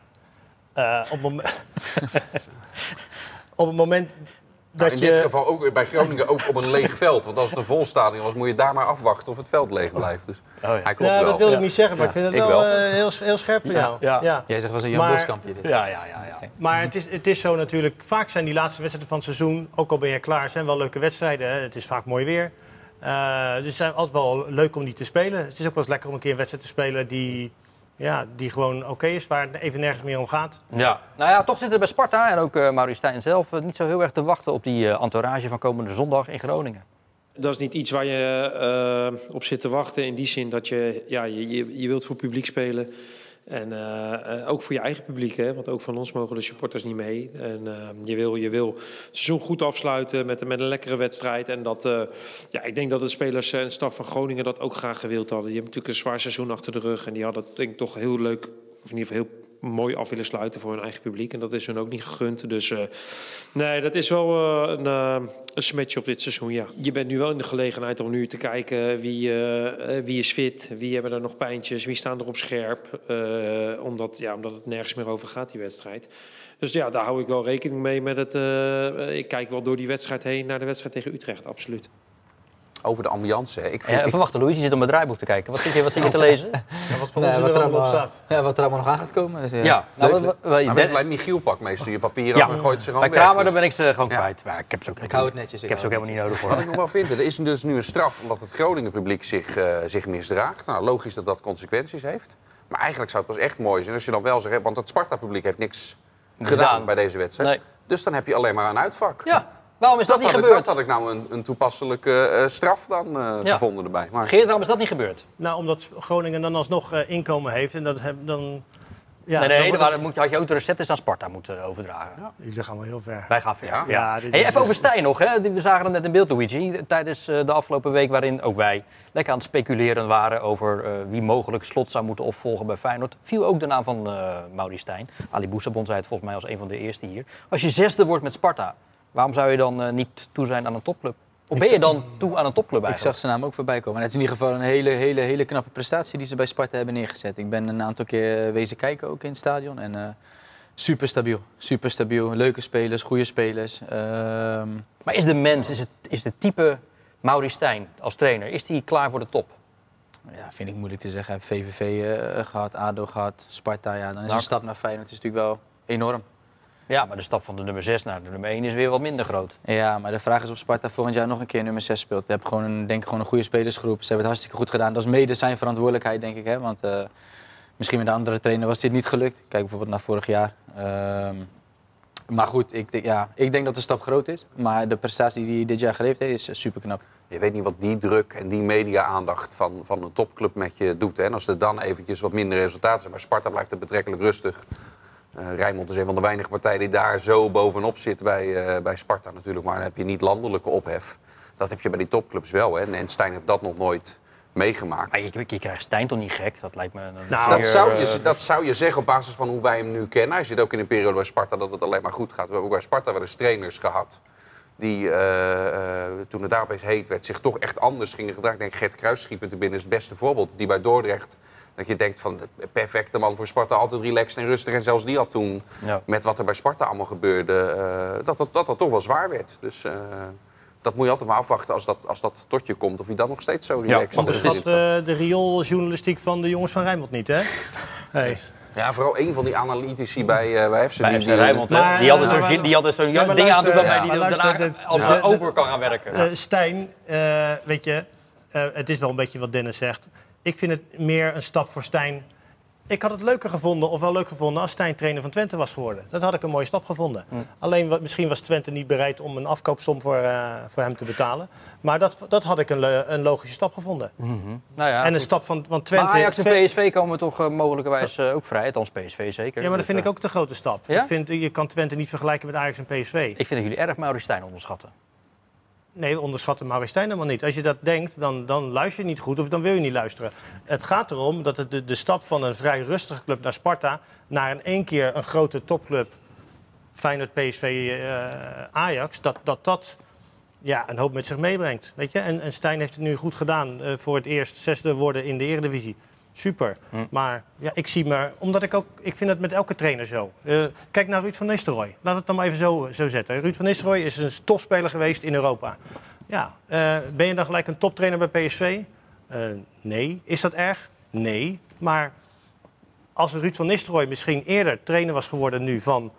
op, moment, op het moment nou, in dit geval ook bij Groningen ook op een leeg veld. Want als het een vol stadion was, moet je daar maar afwachten of het veld leeg blijft. Dus oh, ja. hij klopt ja, wel. dat wilde ik niet zeggen, maar ik vind het wel, Uh, heel, heel scherp van jou. Ja. Jij zegt was een Jan Boskampje dit. Ja, ja, ja. ja. Maar het is, het is zo natuurlijk, vaak zijn die laatste wedstrijden van het seizoen, ook al ben je klaar, zijn wel leuke wedstrijden. Hè. Het is vaak mooi weer. Uh, dus het is altijd wel leuk om die te spelen. Het is ook wel eens lekker om een keer een wedstrijd te spelen die ja, die gewoon oké is, waar het even nergens meer om gaat. Ja, nou ja, toch zitten bij Sparta en ook uh, Maurice Stijn zelf uh, niet zo heel erg te wachten op die uh, entourage van komende zondag in Groningen. Dat is niet iets waar je op zit te wachten in die zin dat je, ja, je, je wilt voor publiek spelen. En uh, ook voor je eigen publiek, hè? want ook van ons mogen de supporters niet mee. En uh, je, wil, je wil het seizoen goed afsluiten met, met een lekkere wedstrijd. En dat, uh, ja, ik denk dat de spelers en staf van Groningen dat ook graag gewild hadden. Die hebben natuurlijk een zwaar seizoen achter de rug. En die hadden denk ik toch heel leuk, of in ieder geval heel mooi af willen sluiten voor hun eigen publiek. En dat is hun ook niet gegund. Dus uh, nee, dat is wel uh, een, uh, een smetje op dit seizoen, ja. Je bent nu wel in de gelegenheid om nu te kijken wie, wie is fit, wie hebben er nog pijntjes, wie staan er op scherp. omdat, ja, omdat het nergens meer over gaat, die wedstrijd. Dus ja, daar hou ik wel rekening mee met het... ik kijk wel door die wedstrijd heen naar de wedstrijd tegen Utrecht, absoluut over de ambiance. Ik vind, ja, even wachten, Louis, je zit op mijn draaiboek te kijken. Wat zit je, wat zit je te lezen? Ja, wat voor nee, wat er allemaal staat. Ja, wat er allemaal nog aan gaat komen. Dus, ja, ja nou, we, we, nou, met lijkt Michiel pak meestal je papieren ja. af en gooit ze gewoon Bij Kramer dus. ben ik ze gewoon kwijt. Maar ik heb ze ook, ik hou het netjes. Ik, heb ze ook helemaal niet nodig voor. Wat ik nog wel vind, er is dus nu een straf omdat het Groningen publiek zich, uh, zich misdraagt. Nou, logisch dat dat consequenties heeft. Maar eigenlijk zou het pas echt mooi zijn als je dan wel zegt... want het Sparta-publiek heeft niks gedaan, gedaan bij deze wedstrijd. Nee. Dus dan heb je alleen maar een uitvak. Ja. Waarom is dat, niet gebeurd? dat had ik nou een, een toepasselijke uh, straf dan uh, gevonden erbij. Maar... Geert, waarom is dat niet gebeurd? Nou, omdat Groningen dan alsnog uh, inkomen heeft. En dat heb, dan... Ja, nee, nee, dan, moet je, had je ook de recepten aan Sparta moeten overdragen. Ja. Jullie gaan wel heel ver. Wij gaan ver. Ja? ja. Hey, even over Stijn nog. Hè. We zagen het net in beeld, Luigi. Tijdens de afgelopen week waarin ook wij lekker aan het speculeren waren... over wie mogelijk slot zou moeten opvolgen bij Feyenoord... viel ook de naam van uh, Mauri Stijn. Ali Boussabon zei het volgens mij als een van de eerste hier. Als je zesde wordt met Sparta... Waarom zou je dan uh, niet toe zijn aan een topclub? Of ben je dan toe aan een topclub eigenlijk? Ik zag zijn naam ook voorbij komen. En het is in ieder geval een hele, hele, hele knappe prestatie die ze bij Sparta hebben neergezet. Ik ben een aantal keer wezen kijken ook in het stadion. En uh, super stabiel. Super stabiel. Leuke spelers, goede spelers. Uh, maar is de mens, is het, is de type Mauri Stijn als trainer, is die klaar voor de top? Ja, vind ik moeilijk te zeggen. Ik heb VVV uh, eh, gehad, ADO gehad, Sparta. Ja, dan is een stap naar Feyenoord is natuurlijk wel enorm. Ja, maar de stap van de nummer 6 naar de nummer 1 is weer wat minder groot. Ja, maar de vraag is of Sparta volgend jaar nog een keer nummer 6 speelt. Ze hebben gewoon een, denk ik, gewoon een goede spelersgroep. Ze hebben het hartstikke goed gedaan. Dat is mede zijn verantwoordelijkheid, denk ik. Hè? Want uh, misschien met de andere trainer was dit niet gelukt. Kijk bijvoorbeeld naar vorig jaar. Uh, maar goed, ik, ja, ik denk dat de stap groot is. Maar de prestatie die hij dit jaar geleverd heeft, is super knap. Je weet niet wat die druk en die media-aandacht van, van een topclub met je doet. Hè? En als er dan eventjes wat minder resultaten zijn. Maar Sparta blijft er betrekkelijk rustig. Uh, Rijnmond is een van de weinige partijen die daar zo bovenop zit bij, uh, bij Sparta natuurlijk. Maar dan heb je niet landelijke ophef. Dat heb je bij die topclubs wel. Hè? En Stijn heeft dat nog nooit meegemaakt. Maar je, je krijgt Stijn toch niet gek? Dat lijkt me... Een Nou, dat, zou je, eh, dat zou je zeggen op basis van hoe wij hem nu kennen. Hij zit ook in een periode bij Sparta dat het alleen maar goed gaat. We hebben ook bij Sparta wel eens trainers gehad. Die eh, eh, toen het daar opeens heet werd, zich toch echt anders gingen gedragen. Ik denk Gert Kruis schiep binnen is het beste voorbeeld. Die bij Dordrecht, dat je denkt van de perfecte man voor Sparta. Altijd relaxed en rustig. En zelfs die had toen, Ja. met wat er bij Sparta allemaal gebeurde, eh, dat, dat, dat dat toch wel zwaar werd. Dus dat moet je altijd maar afwachten als dat, als dat tot je komt. Of hij dan nog steeds zo relaxed maar is. Onderschat eh, de riooljournalistiek van de jongens van Rijnmond niet, hè? Hey. Ja, vooral een van die analytici bij, eh bij FC. Bij die- FC die- Rijnmond, hadden eh, zo'n die hadden zo'n Ja, maar ding aan doen waarbij ja, die daarna als de- ober kan gaan werken. Eh, Stijn, eh, weet je, eh, het is wel een beetje wat Dennis zegt. Ik vind het meer een stap voor Stijn. Ik had het leuker gevonden, of wel leuk gevonden, als Stijn trainer van Twente was geworden. Dat had ik een mooie stap gevonden. Alleen wat, misschien was Twente niet bereid om een afkoopsom voor, eh, voor hem te betalen. Maar dat, dat had ik een, een logische stap gevonden. nou ja, en een goed. stap van, van Maar Twente. Ajax en PSV komen toch eh, mogelijkerwijs eh, ook vrij. Althans PSV zeker. ja, maar dat vind ik ook de grote stap. Ja? Ik vind, je kan Twente niet vergelijken met Ajax en PSV. Ik vind dat jullie erg Maurice Stijn onderschatten. Nee, we onderschatten Maurice Stijn helemaal niet. Als je dat denkt, dan, dan luister je niet goed of dan wil je niet luisteren. Het gaat erom dat het de, de stap van een vrij rustige club naar Sparta... naar in één keer een grote topclub, Feyenoord, PSV, eh, Ajax... dat dat, dat ja, een hoop met zich meebrengt. Weet je? En, en Stijn heeft het nu goed gedaan. eh, voor het eerst zesde worden in de Eredivisie. Super. Maar ja, ik zie maar, omdat ik ook, ik vind het met elke trainer zo. Eh, kijk naar Ruud van Nistelrooy. We het dan maar even zo, zo zetten. Ruud van Nistelrooy is een topspeler geweest in Europa. Ja, eh, ben je dan gelijk een toptrainer bij PSV? Eh, nee. Is dat erg? Nee. Maar als Ruud van Nistelrooy misschien eerder trainer was geworden nu van...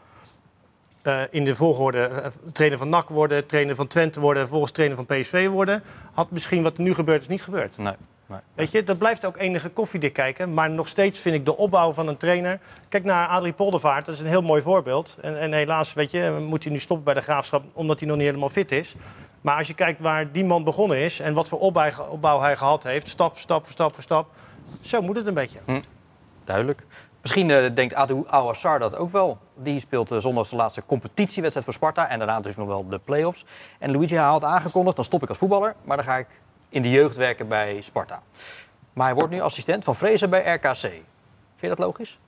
eh, in de volgorde eh, trainer van NAC worden, trainer van Twente worden... en vervolgens trainer van PSV worden... had misschien wat er nu gebeurt is niet gebeurd. Nee. Nee. Weet je, dat blijft ook enige koffiedik kijken. Maar nog steeds vind ik de opbouw van een trainer... Kijk naar Adrie Poldervaart, dat is een heel mooi voorbeeld. En, en helaas, weet je, moet hij nu stoppen bij de Graafschap... omdat hij nog niet helemaal fit is. Maar als je kijkt waar die man begonnen is... en wat voor opbouw, hij gehad heeft... stap voor stap voor stap voor stap... zo moet het een beetje. Duidelijk. Misschien eh, denkt Adu Awassar dat ook wel. Die speelt uh, zondag de laatste competitiewedstrijd voor Sparta. En daarna dus nog wel de play-offs. En Luigi had aangekondigd, dan stop ik als voetballer. Maar dan ga ik in de jeugd werken bij Sparta. Maar hij wordt nu assistent van Vrezen bij RKC. Vind je dat logisch?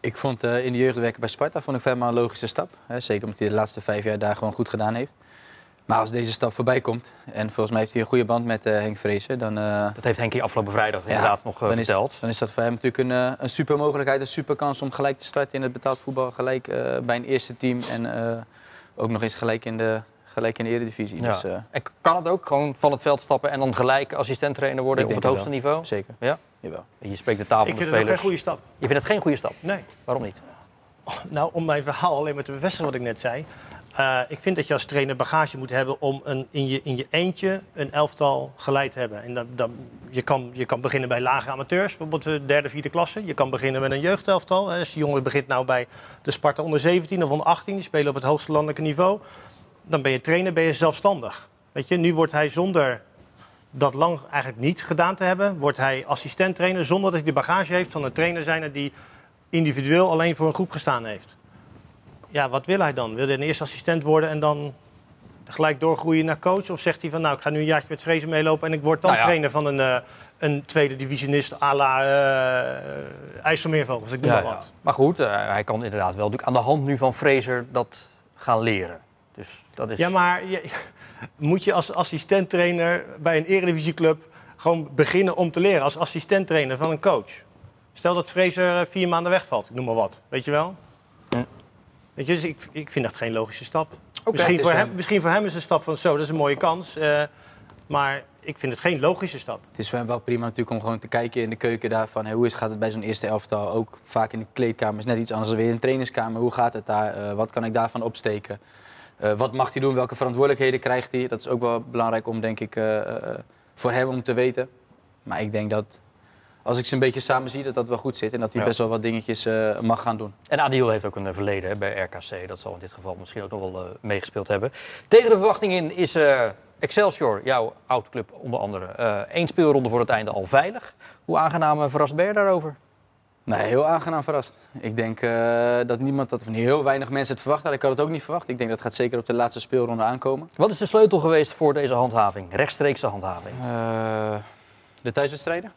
Ik vond eh, in de jeugd werken bij Sparta vond ik helemaal een logische stap. Hè, zeker omdat hij de laatste vijf jaar daar gewoon goed gedaan heeft. Maar als deze stap voorbij komt, en volgens mij heeft hij een goede band met uh, Henk Vrezen, dan, uh, Dat heeft Henkie afgelopen vrijdag inderdaad nog dan verteld. Is, dan is dat voor hem natuurlijk een, een super mogelijkheid, een super kans om gelijk te starten in het betaald voetbal. Gelijk bij een eerste team en ook nog eens gelijk in de, gelijk in de Eredivisie. Ja. Dus, en kan het ook gewoon van het veld stappen en dan gelijk assistent-trainer worden Ik op het hoogste niveau? Zeker. Ja? Jawel. Je spreekt de taal Ik van de vind het spelers. geen goede stap. Je vindt het geen goede stap? Nee. Waarom niet? Nou, om mijn verhaal alleen maar te bevestigen wat ik net zei. Uh, ik vind dat je als trainer bagage moet hebben om een, in, je, in je eentje een elftal geleid te hebben. En dat, dat, je, kan, je kan beginnen bij lage amateurs, bijvoorbeeld de derde, vierde klasse. Je kan beginnen met een jeugdelftal. Als die jongen begint nou bij de Sparta onder 17 of onder 18, die spelen op het hoogste landelijke niveau. Dan ben je trainer, ben je zelfstandig. Weet je, nu wordt hij zonder dat lang eigenlijk niet gedaan te hebben, wordt hij assistent trainer zonder dat hij de bagage heeft van een trainer zijn die individueel alleen voor een groep gestaan heeft. Ja, wat wil hij dan? Wil hij een eerste assistent worden en dan gelijk doorgroeien naar coach? Of zegt hij van nou, ik ga nu een jaartje met Vrezen meelopen en ik word dan Nou ja. trainer van een, uh, een tweede divisionist à la uh, IJsselmeervogels, ik noem Ja, maar ja. wat. Maar goed, uh, hij kan inderdaad wel natuurlijk aan de hand nu van Fraser dat gaan leren. Dus dat is... Ja, maar je, moet je als assistent-trainer bij een eredivisieclub gewoon beginnen om te leren als assistent-trainer van een coach? Stel dat Fraser eh, vier maanden wegvalt, ik noem maar wat. Weet je wel? Weet je, dus ik, ik vind dat geen logische stap. misschien, voor hem, misschien voor hem is het een stap van zo, dat is een mooie kans. eh, maar ik vind het geen logische stap. Het is voor hem wel prima natuurlijk om gewoon te kijken in de keuken daarvan. Hey, hoe is, gaat het bij zo'n eerste elftal? Ook vaak in de kleedkamer is net iets anders dan weer in de trainingskamer. Hoe gaat het daar? Eh, wat kan ik daarvan opsteken? Eh, wat mag hij doen? Welke verantwoordelijkheden krijgt hij? Dat is ook wel belangrijk om, denk ik, eh, eh, voor hem om te weten. Maar ik denk dat als ik ze een beetje samen zie, dat dat wel goed zit. En dat hij Ja. best wel wat dingetjes mag gaan doen. En Adil heeft ook een verleden hè, bij RKC. Dat zal in dit geval misschien ook nog wel meegespeeld hebben. Tegen de verwachting in is Excelsior, jouw oud-club onder andere, één speelronde voor het einde al veilig. Hoe aangenaam verrast ben je daarover? Nee, heel aangenaam verrast. Ik denk eh, dat niemand, dat of heel weinig mensen het verwacht hadden. Ik had het ook niet verwacht. Ik denk dat gaat zeker op de laatste speelronde aankomen. Wat is de sleutel geweest voor deze handhaving? Rechtstreekse handhaving. Eh, De thuiswedstrijden?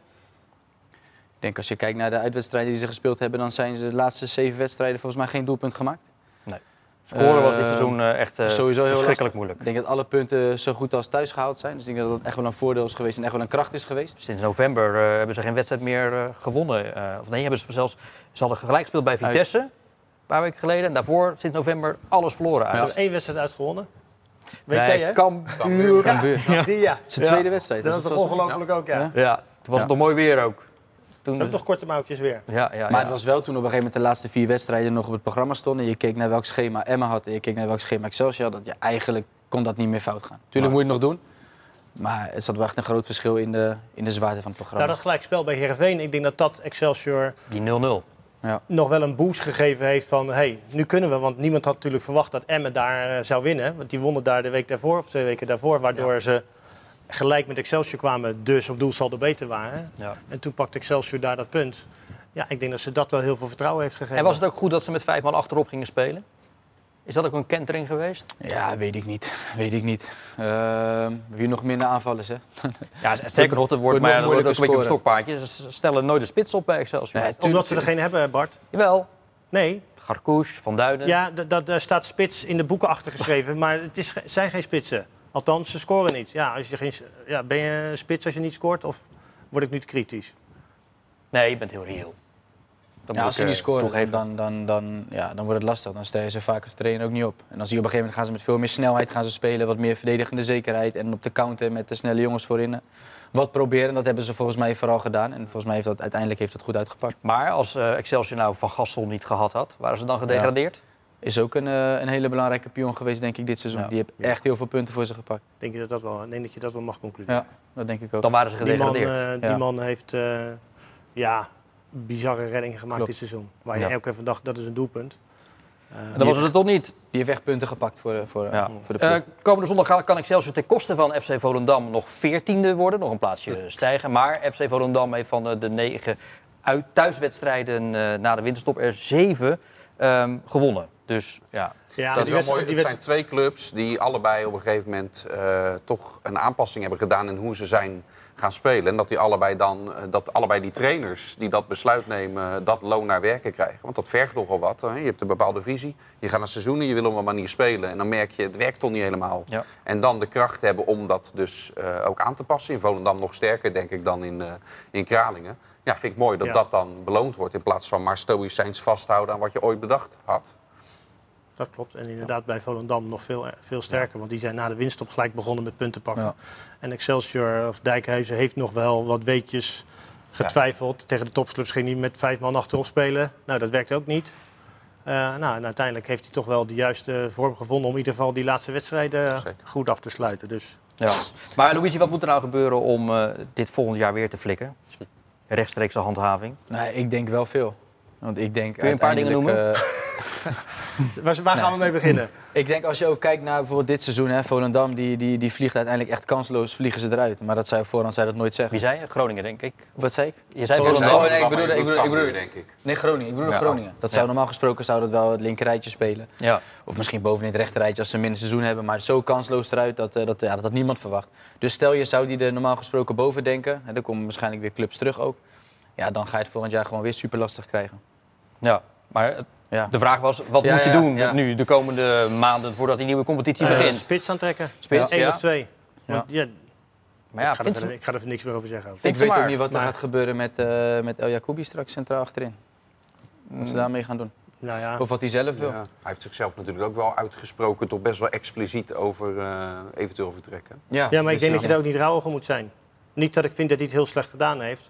Ik denk als je kijkt naar de uitwedstrijden die ze gespeeld hebben, dan zijn ze de laatste zeven wedstrijden volgens mij geen doelpunt gemaakt. Scoren was dit Eh, seizoen eh, echt eh, sowieso heel verschrikkelijk lastig. moeilijk. Ik denk dat alle punten zo goed als thuis gehaald zijn. Dus ik denk dat dat echt wel een voordeel is geweest en echt wel een kracht is geweest. Sinds november eh, hebben ze geen wedstrijd meer gewonnen. Eh, of nee, hebben ze zelfs ze hadden gelijk gespeeld bij Vitesse een paar weken geleden. En daarvoor, sinds november, alles verloren. Ze hebben één wedstrijd uitgewonnen. Weet Bij jij, hè? Cambuur. Ja. Die, ja. Zijn tweede wedstrijd. Dat dus was toch ongelooflijk ook, ja. Ja. Ja, toen was Ja. het nog mooi weer ook. Toen, Ook nog korte mouwtjes weer. ja, ja, Maar ja. het was wel toen op een gegeven moment de laatste vier wedstrijden nog op het programma stonden. Je keek naar welk schema Emma had en je keek naar welk schema Excelsior had. Dat je eigenlijk kon dat niet meer fout gaan. Tuurlijk moet je het nog doen. Maar het zat wel echt een groot verschil in de, in de zwaarte van het programma. Nou, dat gelijkspel bij Heerenveen, ik denk dat dat Excelsior Die 0-0. nog wel een boost gegeven heeft van... hey, nu kunnen we, want niemand had natuurlijk verwacht dat Emmen daar eh, zou winnen. Want die wonnen daar de week daarvoor, of twee weken daarvoor... waardoor ze gelijk met Excelsior kwamen, dus op doelsaldo beter waren. Ja. En toen pakte Excelsior daar dat punt. Ja, ik denk dat ze dat wel heel veel vertrouwen heeft gegeven. En was het ook goed dat ze met vijf man achterop gingen spelen? Is dat ook een kentering geweest? Ja, weet ik niet. Weet ik niet. Ehm, wie nog minder aanvallers, hè? Ja, zeker nog. Het wordt, maar nog dat wordt ook een beetje een stokpaardje. Ze stellen nooit de spits op bij Excelsior. Nee, Omdat ze er geen hebben, Bart. Jawel. Nee, Garkouche, Van Duinen. ja, daar staat spits in de boeken achter geschreven. maar het is, ge- zijn geen spitsen. Althans, ze scoren niet. Ja, als je geen, ja, ben je een spits als je niet scoort? Of word ik nu te kritisch? Nee, je bent heel reëel. Ja, als ze niet eh, scoren, dan, dan, dan, ja, dan wordt het lastig. Dan stel je ze vaak als trainer ook niet op. En dan zie je op een gegeven moment gaan ze met veel meer snelheid gaan ze spelen. Wat meer verdedigende zekerheid. En op de counter met de snelle jongens voorin. eh, Wat proberen. Dat hebben ze volgens mij vooral gedaan. En volgens mij heeft dat uiteindelijk heeft dat goed uitgepakt. Maar als eh, Excelsior nou Van Gassel niet gehad had, waren ze dan gedegradeerd? Is ook een, eh, een hele belangrijke pion geweest, denk ik, dit seizoen. Ja. Die heeft echt heel veel punten voor ze gepakt. Denk, je dat dat wel, ik denk dat je dat wel mag concluderen. Ja, dat denk ik ook. Dan waren ze Die man, gedegradeerd. eh, die man heeft eh, ja, bizarre reddingen gemaakt Klopt. dit seizoen. Waar je Ja. elke even dacht, dat is een doelpunt. Eh, En dan was het er toch niet. Die heeft echt punten gepakt voor, de- voor, Ja. voor de ploeg. Eh, komende zondag kan Excelsior ten koste van FC Volendam nog veertiende worden. Nog een plaatsje stijgen. Maar FC Volendam heeft van de, de negen uit thuiswedstrijden eh, na de winterstop er zeven ehm, gewonnen. Dus ja, ja, dat die is wel mooi. die Het zijn twee clubs die allebei op een gegeven moment eh, toch een aanpassing hebben gedaan in hoe ze zijn gaan spelen. En dat die allebei dan, eh, dat allebei die trainers die dat besluit nemen, dat loon naar werken krijgen. Want dat vergt nogal wat. Hè. Je hebt een bepaalde visie. Je gaat naar seizoenen, je wil op een manier spelen. En dan merk je, het werkt toch niet helemaal. Ja. En dan de kracht hebben om dat dus eh, ook aan te passen. In Volendam nog sterker, denk ik, dan in, in Kralingen. Ja, vind ik mooi dat Ja. dat dan beloond wordt. In plaats van maar stoïcijns vasthouden aan wat je ooit bedacht had. Dat klopt. En inderdaad bij Volendam nog veel, veel sterker. Want die zijn na de winststop gelijk begonnen met punten pakken. Ja. En Excelsior of Dijkhuizen heeft nog wel wat weetjes getwijfeld. Tegen de topclubs ging hij met vijf man achterop spelen. Nou, dat werkte ook niet. Eh, nou, en uiteindelijk heeft hij toch wel de juiste vorm gevonden om in ieder geval die laatste wedstrijden Zeker. goed af te sluiten. Dus ja. Maar Luigi, wat moet er nou gebeuren om eh, dit volgend jaar weer te flikken? Rechtstreekse handhaving. Nee, ik denk wel veel. Want ik denk Kun je een paar dingen uiteindelijk, eh, waar, gaan we mee beginnen? Ik denk als je ook kijkt naar bijvoorbeeld dit seizoen, hè, Volendam, die, die, die vliegt uiteindelijk echt kansloos, vliegen ze eruit. Maar dat zei op voorhand zei dat nooit zeggen. Wie zei je? Groningen, denk ik. Wat zei ik? Je zei Volendam. Oh, nee, ik bedoel- ik bedoel- ik bedoel- denk ik. Nee, Groningen. Ik bedoel Ja, Groningen. Dat zou normaal gesproken zou dat wel het linkerrijtje spelen. Ja. Of misschien bovenin het rechterrijtje als ze minder seizoen hebben. Maar zo kansloos eruit dat, eh, dat, ja, dat had niemand verwacht. Dus stel je zou die er normaal gesproken boven denken. En dan komen waarschijnlijk weer clubs terug ook. Ja, dan ga je het volgend jaar gewoon weer super lastig krijgen. Ja. Maar het- Ja. de vraag was, wat Ja, moet je ja, doen ja. nu de komende maanden voordat die nieuwe competitie Eh, begint? spits aantrekken. Spits, Eén ja. of twee. Ja. Want, ja, Maar ja, ik, ga er verder, ik ga er niks meer over zeggen. ook. Ik weet ook maar. niet wat er Maar- gaat gebeuren met, eh, met El Jacoubi straks centraal achterin. Wat ze daarmee gaan doen. Nou ja, Of wat hij zelf wil. Ja, hij heeft zichzelf natuurlijk ook wel uitgesproken, toch best wel expliciet over eh, eventueel vertrekken. ja, maar ik dus denk dat je ja. daar ook niet rauw over moet zijn. Niet dat ik vind dat hij het heel slecht gedaan heeft.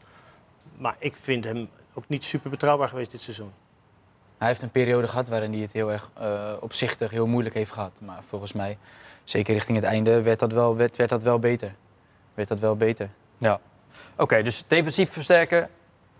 Maar ik vind hem ook niet super betrouwbaar geweest dit seizoen. Hij heeft een periode gehad waarin hij het heel erg eh, opzichtig, heel moeilijk heeft gehad. Maar volgens mij, zeker richting het einde, werd dat wel, werd, werd dat wel beter. Werd dat wel beter. Ja. Oké, dus defensief versterken, een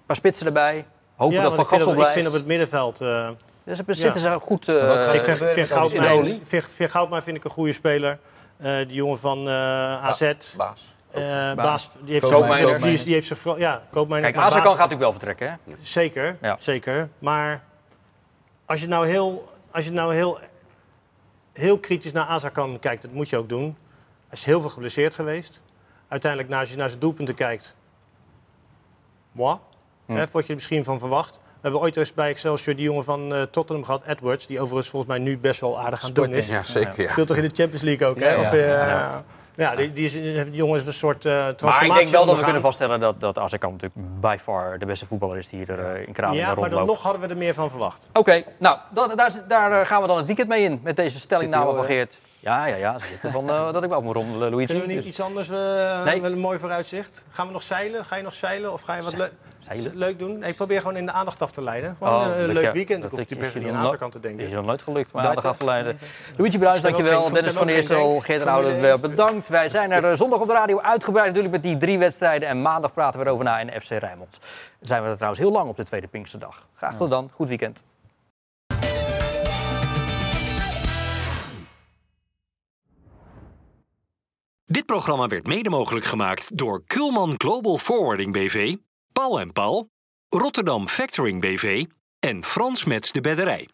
paar spitsen erbij. Hopen ja, dat Van ik Gassel op, ik blijft. vind op het middenveld... eh, Dus ze zitten ze goed... eh, Wat gaat ik vind, vind Goudmijn, vind, vind Goudmijn vind ik een goede speler. Eh die jongen van eh, AZ. Baas. Eh, Baas, die heeft, Koopmijn. zich, die, is- die heeft zich vooral... Ja, Koopmijn. Kijk, Azarkan gaat natuurlijk wel vertrekken, hè? Zeker, Ja. zeker. Maar als je nou heel, als je nou heel, heel kritisch naar Azarkan kijkt, dat moet je ook doen. Hij is heel veel geblesseerd geweest. Uiteindelijk, nou, als je naar zijn doelpunten kijkt, moi. Hè, wat je er misschien van verwacht. We hebben ooit eens bij Excelsior die jongen van uh, Tottenham gehad, Edwards. Die overigens volgens mij nu best wel aardig aan het doen is. Ja, zeker. Ja. Speelt toch in de Champions League ook, hè? Ja, of, ja, uh, ja. ja. die, die, is, die jongen is een soort uh, Maar ik denk wel dat we kunnen vaststellen dat, dat Azekam natuurlijk by far de beste voetballer is die hier uh, in Kralingen Ja, maar rondloopt. dan nog hadden we er meer van verwacht. Oké, okay, nou, dat, daar, daar gaan we dan het weekend mee in met deze stellingname van Geert. Ja, ja, ja. Ze zitten van uh, dat ik wel moet rommelen, Luigi. Kunnen we niet dus... iets anders, uh, nee. wel een mooi vooruitzicht? Gaan we nog zeilen? Ga je nog zeilen of ga je wat le zeilen. leuk doen? Nee, ik probeer gewoon in de aandacht af te leiden. Gewoon oh, een leuk ja, weekend. Dat hoef je per se niet aan Azerkant te denken. Is je nog nooit gelukt, maar aandacht af te leiden. Luigi Bruins, dankjewel. Dennis van Eersel, Geert Oude, bedankt. Wij zijn er zondag op de radio uitgebreid natuurlijk met die drie wedstrijden. En maandag praten we erover na in FC Rijnmond. Zijn we er trouwens heel lang op de tweede Pinksterdag. Graag tot dan. Goed weekend. Dit programma werd mede mogelijk gemaakt door Kulman Global Forwarding BV, Paul en Paul, Rotterdam Factoring BV en Frans Mets de Bedderij.